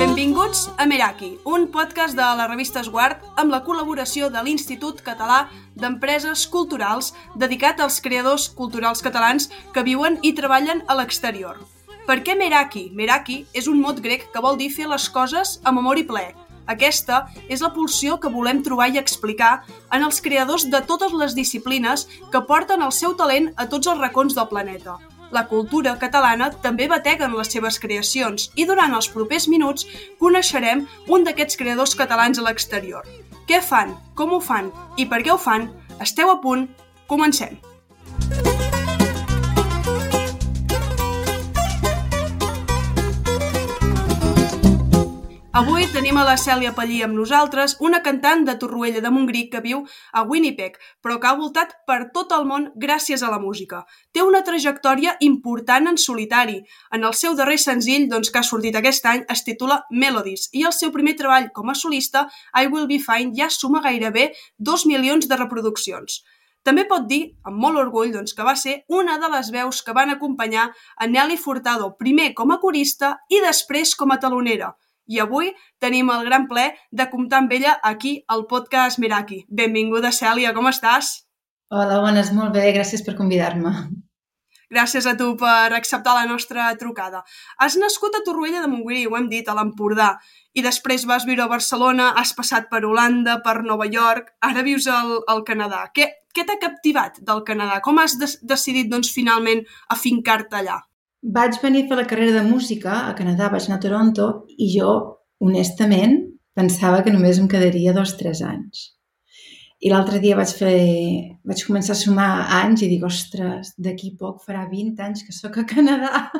Benvinguts a Meraki, un podcast de la revista Esguard amb la col·laboració de l'Institut Català d'Empreses Culturals dedicat als creadors culturals catalans que viuen i treballen a l'exterior. Per què Meraki? Meraki és un mot grec que vol dir fer les coses amb amor i ple. Aquesta és la pulsió que volem trobar i explicar en els creadors de totes les disciplines que porten el seu talent a tots els racons del planeta la cultura catalana també batega en les seves creacions i durant els propers minuts coneixerem un d'aquests creadors catalans a l'exterior. Què fan? Com ho fan? I per què ho fan? Esteu a punt? Comencem! Avui tenim a la Cèlia Pallí amb nosaltres, una cantant de Torroella de Montgrí que viu a Winnipeg, però que ha voltat per tot el món gràcies a la música. Té una trajectòria important en solitari. En el seu darrer senzill, doncs, que ha sortit aquest any, es titula Melodies, i el seu primer treball com a solista, I Will Be Fine, ja suma gairebé dos milions de reproduccions. També pot dir, amb molt orgull, doncs, que va ser una de les veus que van acompanyar a Nelly Furtado, primer com a corista i després com a talonera i avui tenim el gran ple de comptar amb ella aquí al podcast Meraki. Benvinguda, Cèlia, com estàs? Hola, bones, molt bé, gràcies per convidar-me. Gràcies a tu per acceptar la nostra trucada. Has nascut a Torroella de Montgrí, ho hem dit, a l'Empordà, i després vas viure a Barcelona, has passat per Holanda, per Nova York, ara vius al, al Canadà. Què, què t'ha captivat del Canadà? Com has de decidit, doncs, finalment afincar-te allà? Vaig venir a fer la carrera de música a Canadà, vaig anar a Toronto i jo, honestament, pensava que només em quedaria dos o tres anys. I l'altre dia vaig fer... vaig començar a sumar anys i dic, ostres, d'aquí poc farà 20 anys que sóc a Canadà.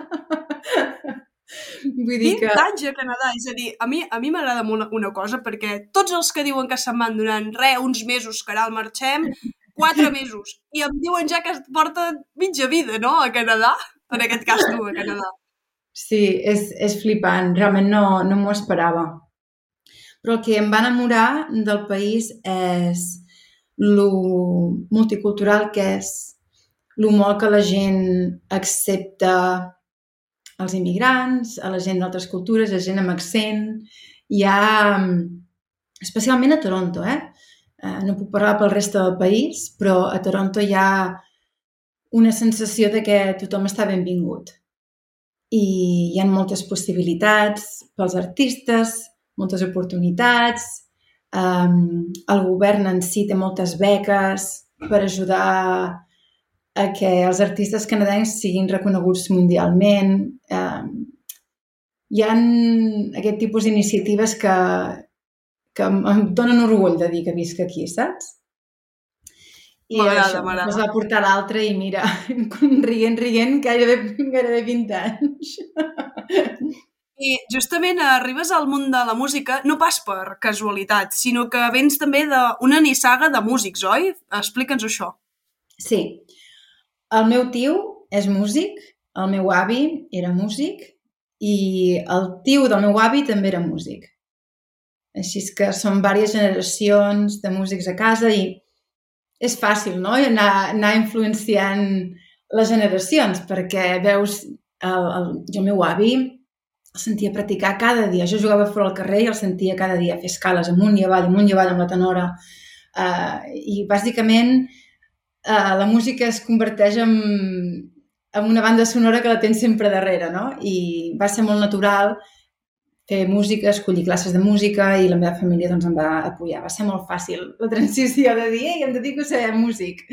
Vull dir 20 que... anys a Canadà, és a dir, a mi a mi m'agrada una, una cosa perquè tots els que diuen que se'n van donant re, uns mesos que ara el marxem, quatre mesos, i em diuen ja que es porta mitja vida, no?, a Canadà en aquest cas tu, a Canadà. Sí, és, és flipant. Realment no, no m'ho esperava. Però el que em va enamorar del país és lo multicultural que és, lo molt que la gent accepta els immigrants, a la gent d'altres cultures, a gent amb accent. Hi ha, especialment a Toronto, eh? eh no puc parlar pel reste del país, però a Toronto hi ha una sensació de que tothom està benvingut. I hi ha moltes possibilitats pels artistes, moltes oportunitats, um, el govern en si té moltes beques per ajudar a que els artistes canadencs siguin reconeguts mundialment. Um, hi ha aquest tipus d'iniciatives que, que em donen orgull de dir que visc aquí, saps? I això es va portar l'altre i mira, rient, rient, gairebé, gairebé 20 anys. I justament arribes al món de la música no pas per casualitat, sinó que vens també d'una nissaga de músics, oi? Explica'ns això. Sí. El meu tio és músic, el meu avi era músic i el tio del meu avi també era músic. Així que són diverses generacions de músics a casa i és fàcil, no? I anar, anar influenciant les generacions, perquè veus el, el, jo el meu avi el sentia practicar cada dia. Jo jugava fora al carrer i el sentia cada dia fer escales amunt i avall, amunt i avall amb la tenora. Uh, I bàsicament uh, la música es converteix en, en una banda sonora que la tens sempre darrere, no? I va ser molt natural fer música, escollir classes de música i la meva família doncs, em va apoyar. Va ser molt fàcil la transició de dir i em dedico a ser músic.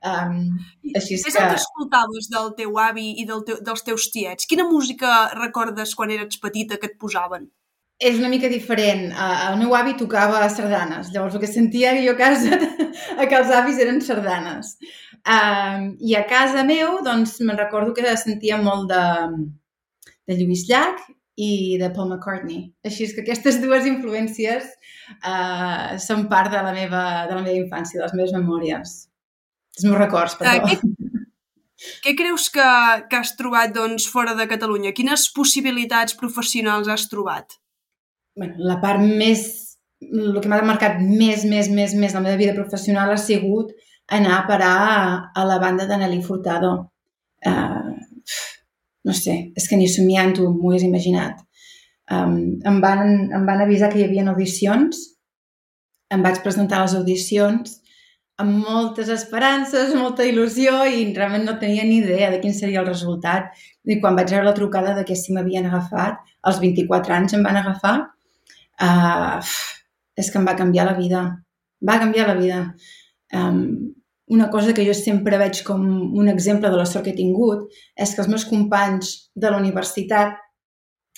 Um, així és, és que... el que escoltaves del teu avi i del teu, dels teus tiets? Quina música recordes quan eres petita que et posaven? És una mica diferent. Uh, el meu avi tocava sardanes, llavors el que sentia jo a casa que els avis eren sardanes. Uh, I a casa meu, doncs, me'n recordo que sentia molt de, de Lluís Llach i de Paul McCartney. Així és que aquestes dues influències uh, són part de la, meva, de la meva infància, de les meves memòries. Els meus records, perdó. Uh, què, què creus que, que has trobat doncs, fora de Catalunya? Quines possibilitats professionals has trobat? Bueno, la part més... El que m'ha marcat més, més, més, més la meva vida professional ha sigut anar a parar a, a la banda de Nelly Furtado. Uh, no sé, és que ni somiant-ho m'ho hagués imaginat. Um, em, van, em van avisar que hi havia audicions, em vaig presentar a les audicions amb moltes esperances, molta il·lusió i realment no tenia ni idea de quin seria el resultat. I quan vaig rebre la trucada de que si m'havien agafat, als 24 anys em van agafar, uh, és que em va canviar la vida. Va canviar la vida. Um, una cosa que jo sempre veig com un exemple de la sort que he tingut és que els meus companys de la universitat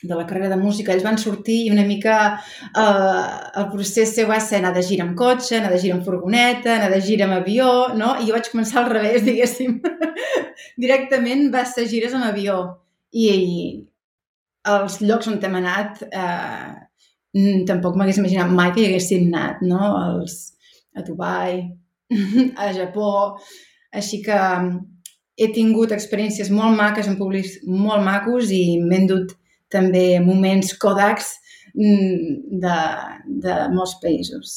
de la carrera de música, ells van sortir i una mica eh, el procés seu va ser anar de gira amb cotxe, anar de gira amb furgoneta, anar de gira amb avió, no? I jo vaig començar al revés, diguéssim. Directament va ser gires amb avió. I, i els llocs on hem anat eh, tampoc m'hagués imaginat mai que hi haguéssim anat, no? Els, a Dubai, a Japó... Així que he tingut experiències molt maques en públics molt macos i m'he endut també moments Kodaks mm, de, de molts països.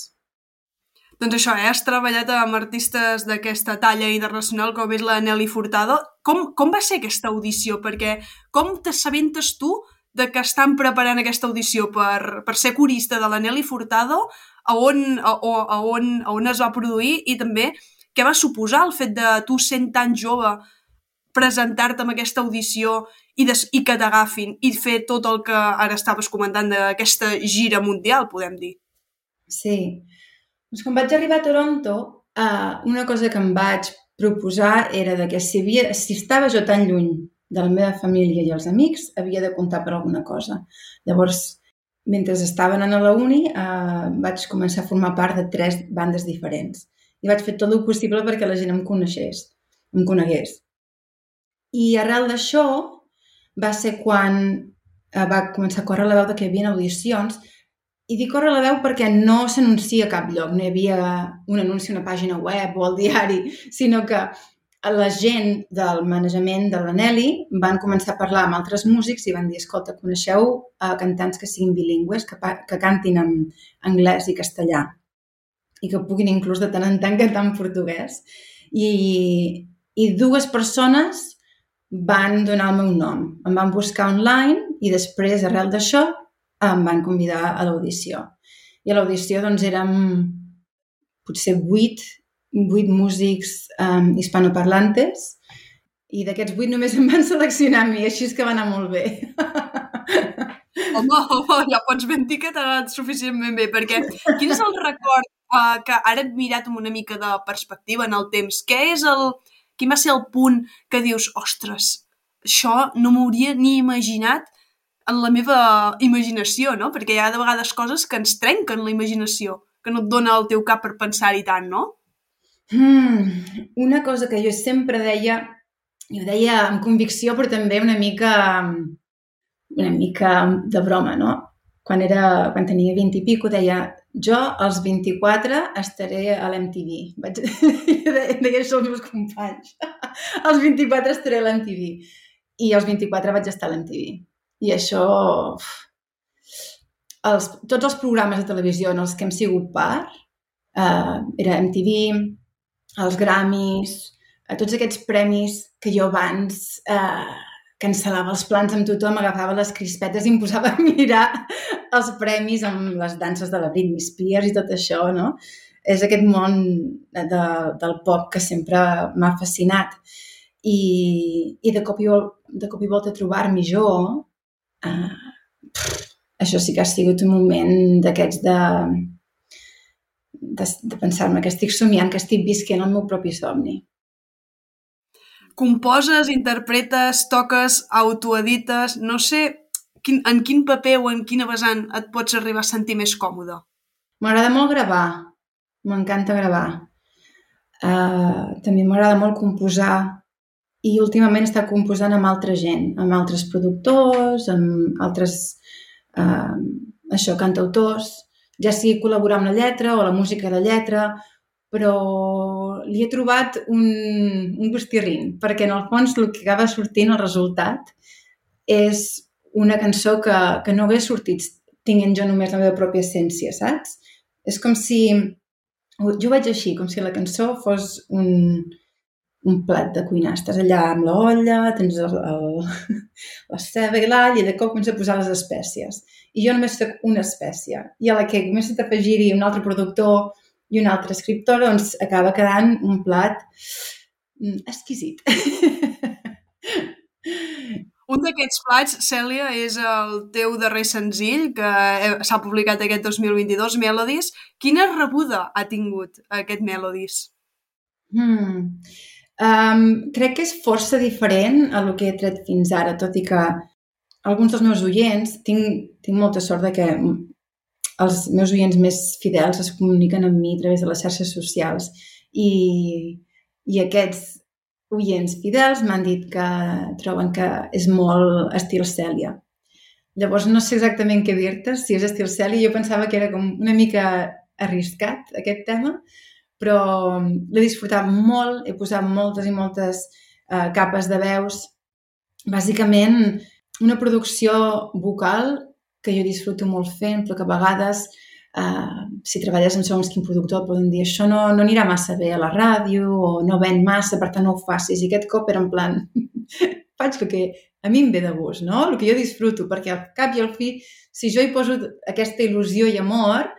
Doncs això, eh? has treballat amb artistes d'aquesta talla internacional com és la Nelly Furtado. Com, com va ser aquesta audició? Perquè com t'assabentes tu de que estan preparant aquesta audició per, per ser corista de la Nelly Furtado, a on, a, a, on, a on es va produir i també què va suposar el fet de tu sent tan jove presentar-te amb aquesta audició i, des, i que t'agafin i fer tot el que ara estaves comentant d'aquesta gira mundial, podem dir. Sí. Doncs quan vaig arribar a Toronto, uh, una cosa que em vaig proposar era de que si, havia, si estava jo tan lluny de la meva família i els amics, havia de comptar per alguna cosa. Llavors, mentre estaven a la uni, uh, vaig començar a formar part de tres bandes diferents. I vaig fer tot el possible perquè la gent em coneixés, em conegués. I arrel d'això va ser quan eh, va començar a córrer la veu de que hi havia audicions i dic córrer la veu perquè no s'anuncia a cap lloc, no hi havia un anunci a una pàgina web o al diari, sinó que la gent del manejament de la van començar a parlar amb altres músics i van dir, escolta, coneixeu uh, cantants que siguin bilingües, que, que cantin en anglès i castellà i que puguin inclús de tant en tant cantar en portuguès. I, i dues persones van donar el meu nom. Em van buscar online i després, arrel d'això, em van convidar a l'audició. I a l'audició doncs, érem potser vuit, vuit músics um, hispanoparlantes i d'aquests vuit només em van seleccionar a mi, així és que va anar molt bé. Home, home, ja pots ben dir que t'ha anat suficientment bé, perquè quin és el record uh, que ara et mirat amb una mica de perspectiva en el temps? Què és el, Quin va ser el punt que dius, ostres, això no m'hauria ni imaginat en la meva imaginació, no? Perquè hi ha de vegades coses que ens trenquen la imaginació, que no et dona el teu cap per pensar-hi tant, no? Hmm, una cosa que jo sempre deia, jo deia amb convicció, però també una mica, una mica de broma, no? Quan, era, quan tenia 20 i pico, deia, jo, als 24, estaré a l'MTV. Vaig... deia això als meus companys. als 24 estaré a l'MTV. I als 24 vaig estar a l'MTV. I això... Els, tots els programes de televisió en els que hem sigut part, eh, era MTV, els Grammys, a tots aquests premis que jo abans eh, cancel·lava els plans amb tothom, agafava les crispetes i em posava a mirar els premis amb les danses de la Britney Spears i tot això, no? És aquest món de, del pop que sempre m'ha fascinat. I, i de, cop i, de cop i volta trobar-m'hi jo, eh, això sí que ha sigut un moment d'aquests de, de, de pensar-me que estic somiant, que estic visquent el meu propi somni. Composes, interpretes, toques, autoedites... No sé quin, en quin paper o en quina vessant et pots arribar a sentir més còmode. M'agrada molt gravar. M'encanta gravar. Uh, també m'agrada molt composar i últimament està composant amb altra gent, amb altres productors, amb altres uh, això, cantautors ja sigui col·laborar amb la lletra o la música de lletra, però li he trobat un, un gustirrin, perquè en el fons el que acaba sortint, el resultat, és una cançó que, que no hagués sortit tinguent jo només la meva pròpia essència, saps? És com si... Jo vaig així, com si la cançó fos un, un plat de cuinar. Estàs allà amb l'olla, tens el, el, la ceba i l'all i de cop comença a posar les espècies i jo només soc una espècie. I a la que comença a afegir-hi un altre productor i un altre escriptor, doncs acaba quedant un plat mm, exquisit. Un d'aquests plats, Cèlia, és el teu darrer senzill, que s'ha publicat aquest 2022, Melodies. Quina rebuda ha tingut aquest Melodies? Hmm. Um, crec que és força diferent a el que he tret fins ara, tot i que alguns dels meus oients, tinc, tinc molta sort de que els meus oients més fidels es comuniquen amb mi a través de les xarxes socials i, i aquests oients fidels m'han dit que troben que és molt estil Cèlia. Llavors no sé exactament què dir-te, si és estil Cèlia. Jo pensava que era com una mica arriscat aquest tema, però l'he disfrutat molt, he posat moltes i moltes uh, capes de veus. Bàsicament, una producció vocal que jo disfruto molt fent, però que a vegades, eh, si treballes amb segons quin productor, poden dir això no, no anirà massa bé a la ràdio o no ven massa, per tant no ho facis. I aquest cop era en plan, faig el que a mi em ve de gust, no? El que jo disfruto, perquè al cap i al fi, si jo hi poso aquesta il·lusió i amor,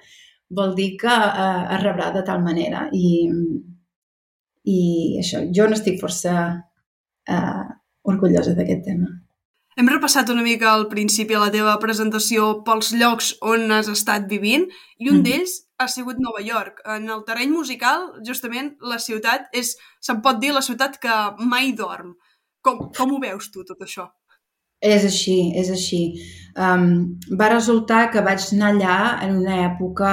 vol dir que eh, es rebrà de tal manera. I, i això, jo no estic força eh, orgullosa d'aquest tema. Hem repassat una mica al principi a la teva presentació pels llocs on has estat vivint i un mm. d'ells ha sigut Nova York. En el terreny musical, justament, la ciutat és, se'n pot dir, la ciutat que mai dorm. Com, com ho veus tu, tot això? És així, és així. Um, va resultar que vaig anar allà en una època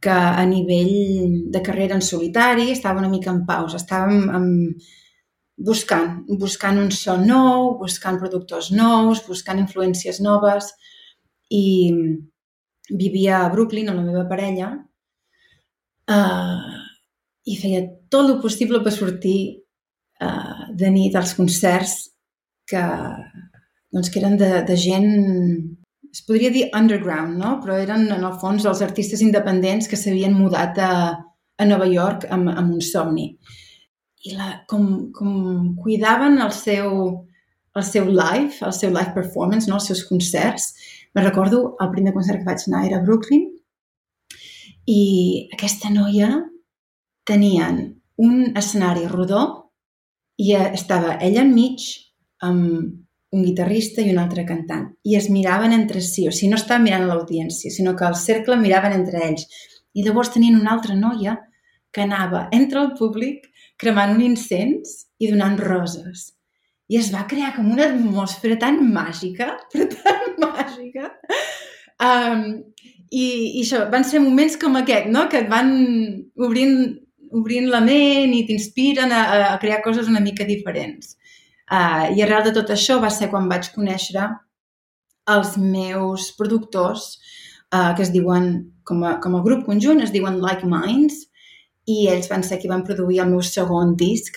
que a nivell de carrera en solitari estava una mica en pausa. Estàvem amb, buscant, buscant un so nou, buscant productors nous, buscant influències noves i vivia a Brooklyn amb la meva parella uh, i feia tot el possible per sortir uh, de nit als concerts que, doncs, que eren de, de gent es podria dir underground, no? però eren en el fons els artistes independents que s'havien mudat a, a Nova York amb, amb un somni i la, com, com cuidaven el seu, el seu live, el seu live performance, no? els seus concerts. Me recordo el primer concert que vaig anar era a Brooklyn i aquesta noia tenien un escenari rodó i estava ella enmig amb un guitarrista i un altre cantant. I es miraven entre si, o sigui, no estaven mirant a l'audiència, sinó que al cercle miraven entre ells. I llavors tenien una altra noia que anava entre el públic cremant un incens i donant roses. I es va crear com una atmosfera tan màgica, però tan màgica. Um, i, I això, van ser moments com aquest, no? que et van obrint, obrint la ment i t'inspiren a, a crear coses una mica diferents. Uh, I arrel de tot això va ser quan vaig conèixer els meus productors, uh, que es diuen, com a, com a grup conjunt, es diuen Like Minds, i ells van ser qui van produir el meu segon disc,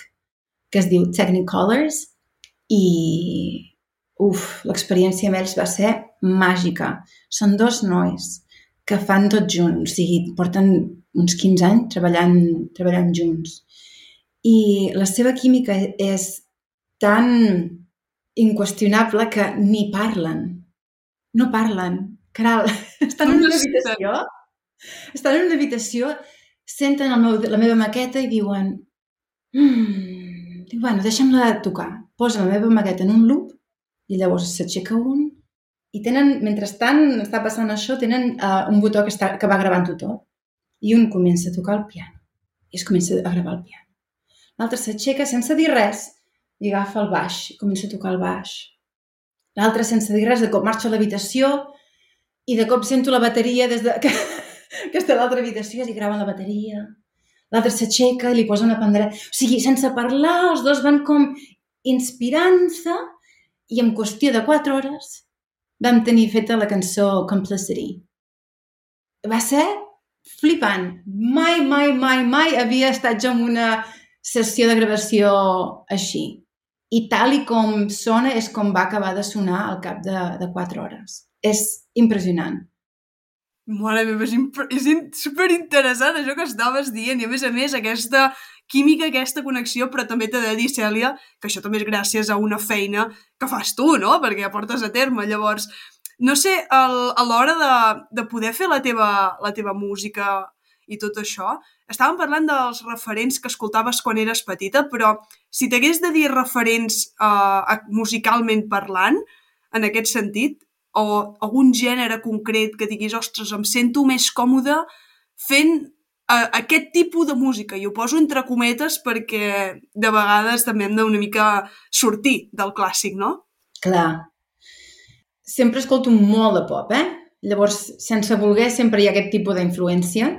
que es diu Technicolors, i uf, l'experiència amb ells va ser màgica. Són dos nois que fan tot junts, o sigui, porten uns 15 anys treballant, treballant junts. i la seva química és tan inqüestionable que ni parlen. No parlen. Caral, estan en una habitació, estan en una habitació, senten el meu, la meva maqueta i diuen mm, diu, bueno, deixa'm-la tocar. Posa la meva maqueta en un loop i llavors s'aixeca un i tenen, mentrestant està passant això, tenen uh, un botó que, està, que va gravant-ho tot i un comença a tocar el piano i es comença a gravar el piano. L'altre s'aixeca sense dir res i agafa el baix i comença a tocar el baix. L'altre, sense dir res, de cop marxa a l'habitació i de cop sento la bateria des de... que, que està a l'altra habitació i graven la bateria. L'altre s'aixeca i li posa una pandereta. O sigui, sense parlar, els dos van com inspirant-se i en qüestió de quatre hores vam tenir feta la cançó Complicity. Va ser flipant. Mai, mai, mai, mai havia estat jo en una sessió de gravació així. I tal i com sona és com va acabar de sonar al cap de, de 4 hores. És impressionant. Mare meva, és, és superinteressant això que estaves dient i a més a més aquesta química, aquesta connexió, però també t'he de dir, Cèlia, que això també és gràcies a una feina que fas tu, no? Perquè ja portes a terme. Llavors, no sé, el, a l'hora de, de poder fer la teva, la teva música i tot això, estàvem parlant dels referents que escoltaves quan eres petita, però si t'hagués de dir referents uh, musicalment parlant, en aquest sentit, o algun gènere concret que diguis, ostres, em sento més còmode fent uh, aquest tipus de música, i ho poso entre cometes perquè de vegades també hem d'una mica sortir del clàssic, no? Clar. Sempre escolto molt de pop, eh? Llavors, sense voler, sempre hi ha aquest tipus d'influència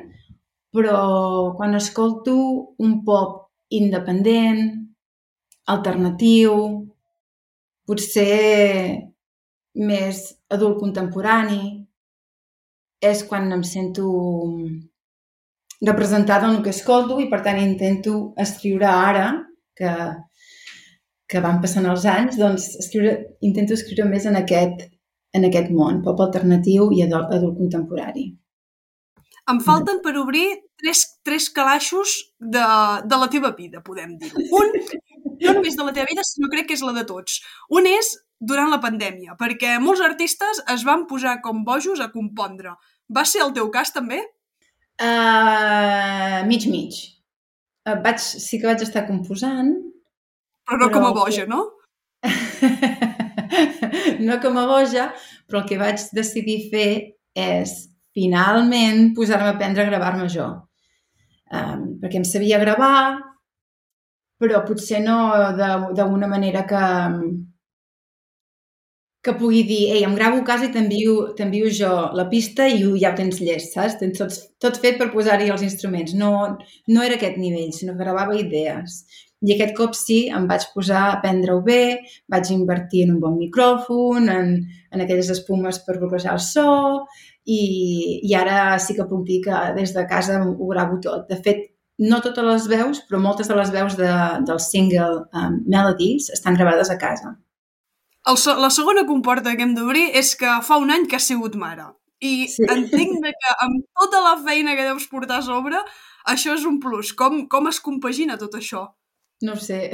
però quan escolto un pop independent, alternatiu, potser més adult contemporani, és quan em sento representada en el que escolto i per tant intento escriure ara, que, que van passant els anys, doncs escriure, intento escriure més en aquest, en aquest món, pop alternatiu i adult, adult contemporani. Em falten per obrir tres, tres calaixos de, de la teva vida, podem dir. Un, no només de la teva vida, sinó crec que és la de tots. Un és durant la pandèmia, perquè molts artistes es van posar com bojos a compondre. Va ser el teu cas, també? Uh, mig, mig. Uh, vaig, sí que vaig estar composant. Però no però... com a boja, no? no com a boja, però el que vaig decidir fer és finalment posar-me a aprendre a gravar-me jo. Um, perquè em sabia gravar, però potser no d'una manera que, que pugui dir, ei, em gravo a casa i t'envio jo la pista i ja ho tens llest, saps? Tens tot, tot fet per posar-hi els instruments. No, no era aquest nivell, sinó que gravava idees. I aquest cop sí, em vaig posar a aprendre-ho bé, vaig invertir en un bon micròfon, en, en aquelles espumes per bloquejar el so, i, i ara sí que puc dir que des de casa ho gravo tot. De fet, no totes les veus, però moltes de les veus de, del single um, Melodies estan gravades a casa. El, la segona comporta que hem d'obrir és que fa un any que has sigut mare. I sí. entenc que amb tota la feina que deus portar a sobre, això és un plus. Com, com es compagina tot això? No sé.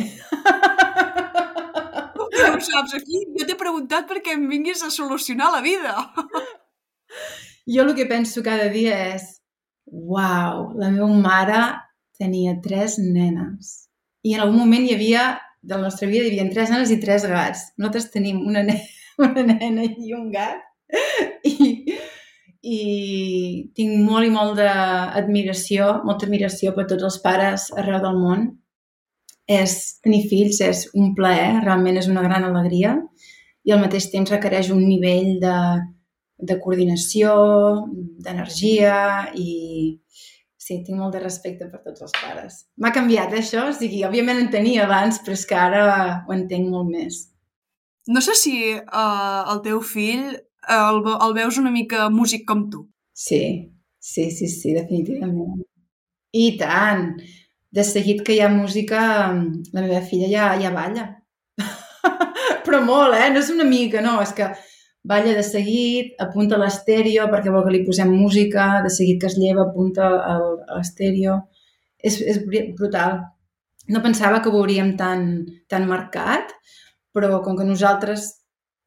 No ho saps, aquí jo t'he preguntat perquè em vinguis a solucionar la vida. Jo el que penso cada dia és uau, la meva mare tenia tres nenes. I en algun moment hi havia, de la nostra vida, hi havia tres nenes i tres gats. Nosaltres tenim una, nena, una nena i un gat. I, i tinc molt i molt d'admiració, molta admiració per tots els pares arreu del món. És, tenir fills és un plaer, realment és una gran alegria i al mateix temps requereix un nivell de, de coordinació, d'energia i sí, tinc molt de respecte per tots els pares. M'ha canviat això, o sigui, òbviament en tenia abans, però és que ara ho entenc molt més. No sé si uh, el teu fill uh, el, el veus una mica músic com tu. Sí, sí, sí, sí, definitivament. I tant! De seguit que hi ha música, la meva filla ja, ja balla. però molt, eh? No és una mica, no, és que balla de seguit, apunta l'estèrio perquè vol que li posem música, de seguit que es lleva apunta a l'estèrio. És, és brutal. no pensava que ho veuríem tan, tan marcat, però com que nosaltres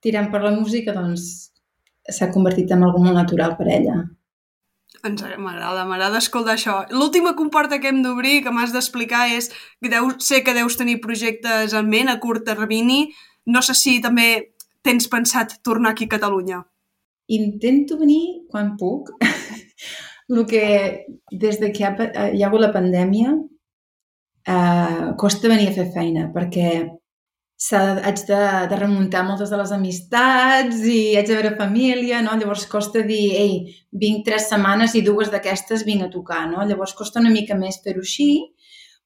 tirem per la música, doncs s'ha convertit en algo molt natural per ella. Ens m'agrada, m'agrada escoltar això. L'última comporta que hem d'obrir, que m'has d'explicar, és que deu, sé que deus tenir projectes en ment a curt termini. No sé si també tens pensat tornar aquí a Catalunya. Intento venir quan puc. El que des de que ha, hi ha hagut la pandèmia eh, costa venir a fer feina perquè haig de, de remuntar moltes de les amistats i haig de veure família, no? Llavors costa dir, ei, vinc tres setmanes i dues d'aquestes vinc a tocar, no? Llavors costa una mica més fer-ho així,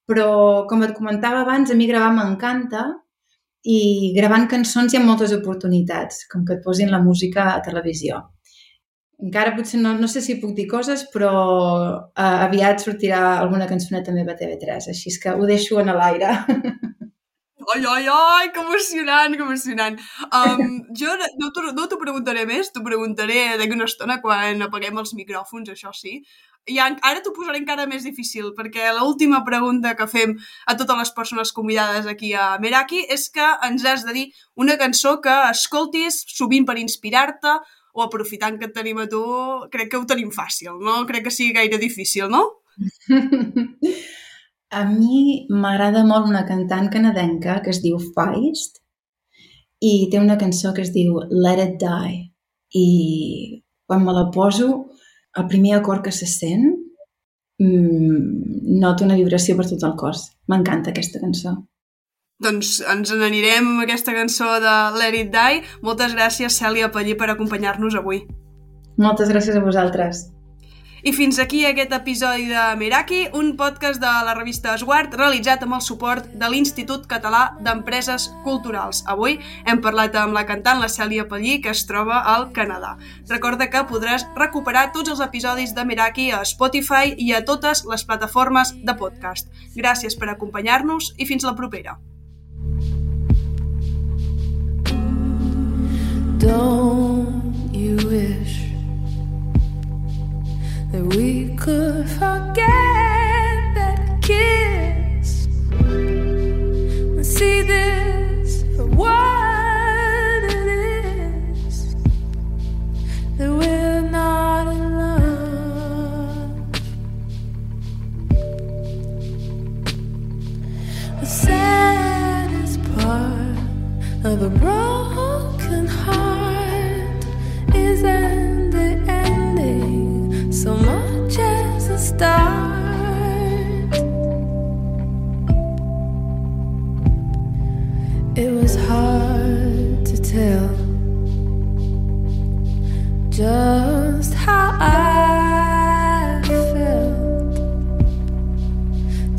però com et comentava abans, a mi gravar m'encanta i gravant cançons hi ha moltes oportunitats, com que et posin la música a televisió. Encara potser no, no sé si puc dir coses, però eh, aviat sortirà alguna cançoneta meva a TV3, així que ho deixo en l'aire. Ai, ai, ai, que emocionant, que emocionant. Um, jo no, t'ho no preguntaré més, t'ho preguntaré d'aquí una estona quan apaguem els micròfons, això sí. I ara t'ho posaré encara més difícil, perquè l'última pregunta que fem a totes les persones convidades aquí a Meraki és que ens has de dir una cançó que escoltis sovint per inspirar-te o aprofitant que et tenim a tu, crec que ho tenim fàcil, no? Crec que sigui gaire difícil, no? A mi m'agrada molt una cantant canadenca que es diu Feist i té una cançó que es diu Let It Die i quan me la poso el primer acord que se sent mmm, noto una vibració per tot el cos. M'encanta aquesta cançó. Doncs ens n'anirem amb aquesta cançó de Let It Die. Moltes gràcies, Cèlia Pallí, per acompanyar-nos avui. Moltes gràcies a vosaltres. I fins aquí aquest episodi de Meraki, un podcast de la revista Esguard realitzat amb el suport de l'Institut Català d'Empreses Culturals. Avui hem parlat amb la cantant la Cèlia Pallí, que es troba al Canadà. Recorda que podràs recuperar tots els episodis de Meraki a Spotify i a totes les plataformes de podcast. Gràcies per acompanyar-nos i fins la propera. Don't you wish that we could forget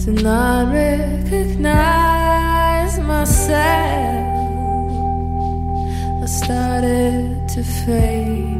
to not recognize myself. I started to fade.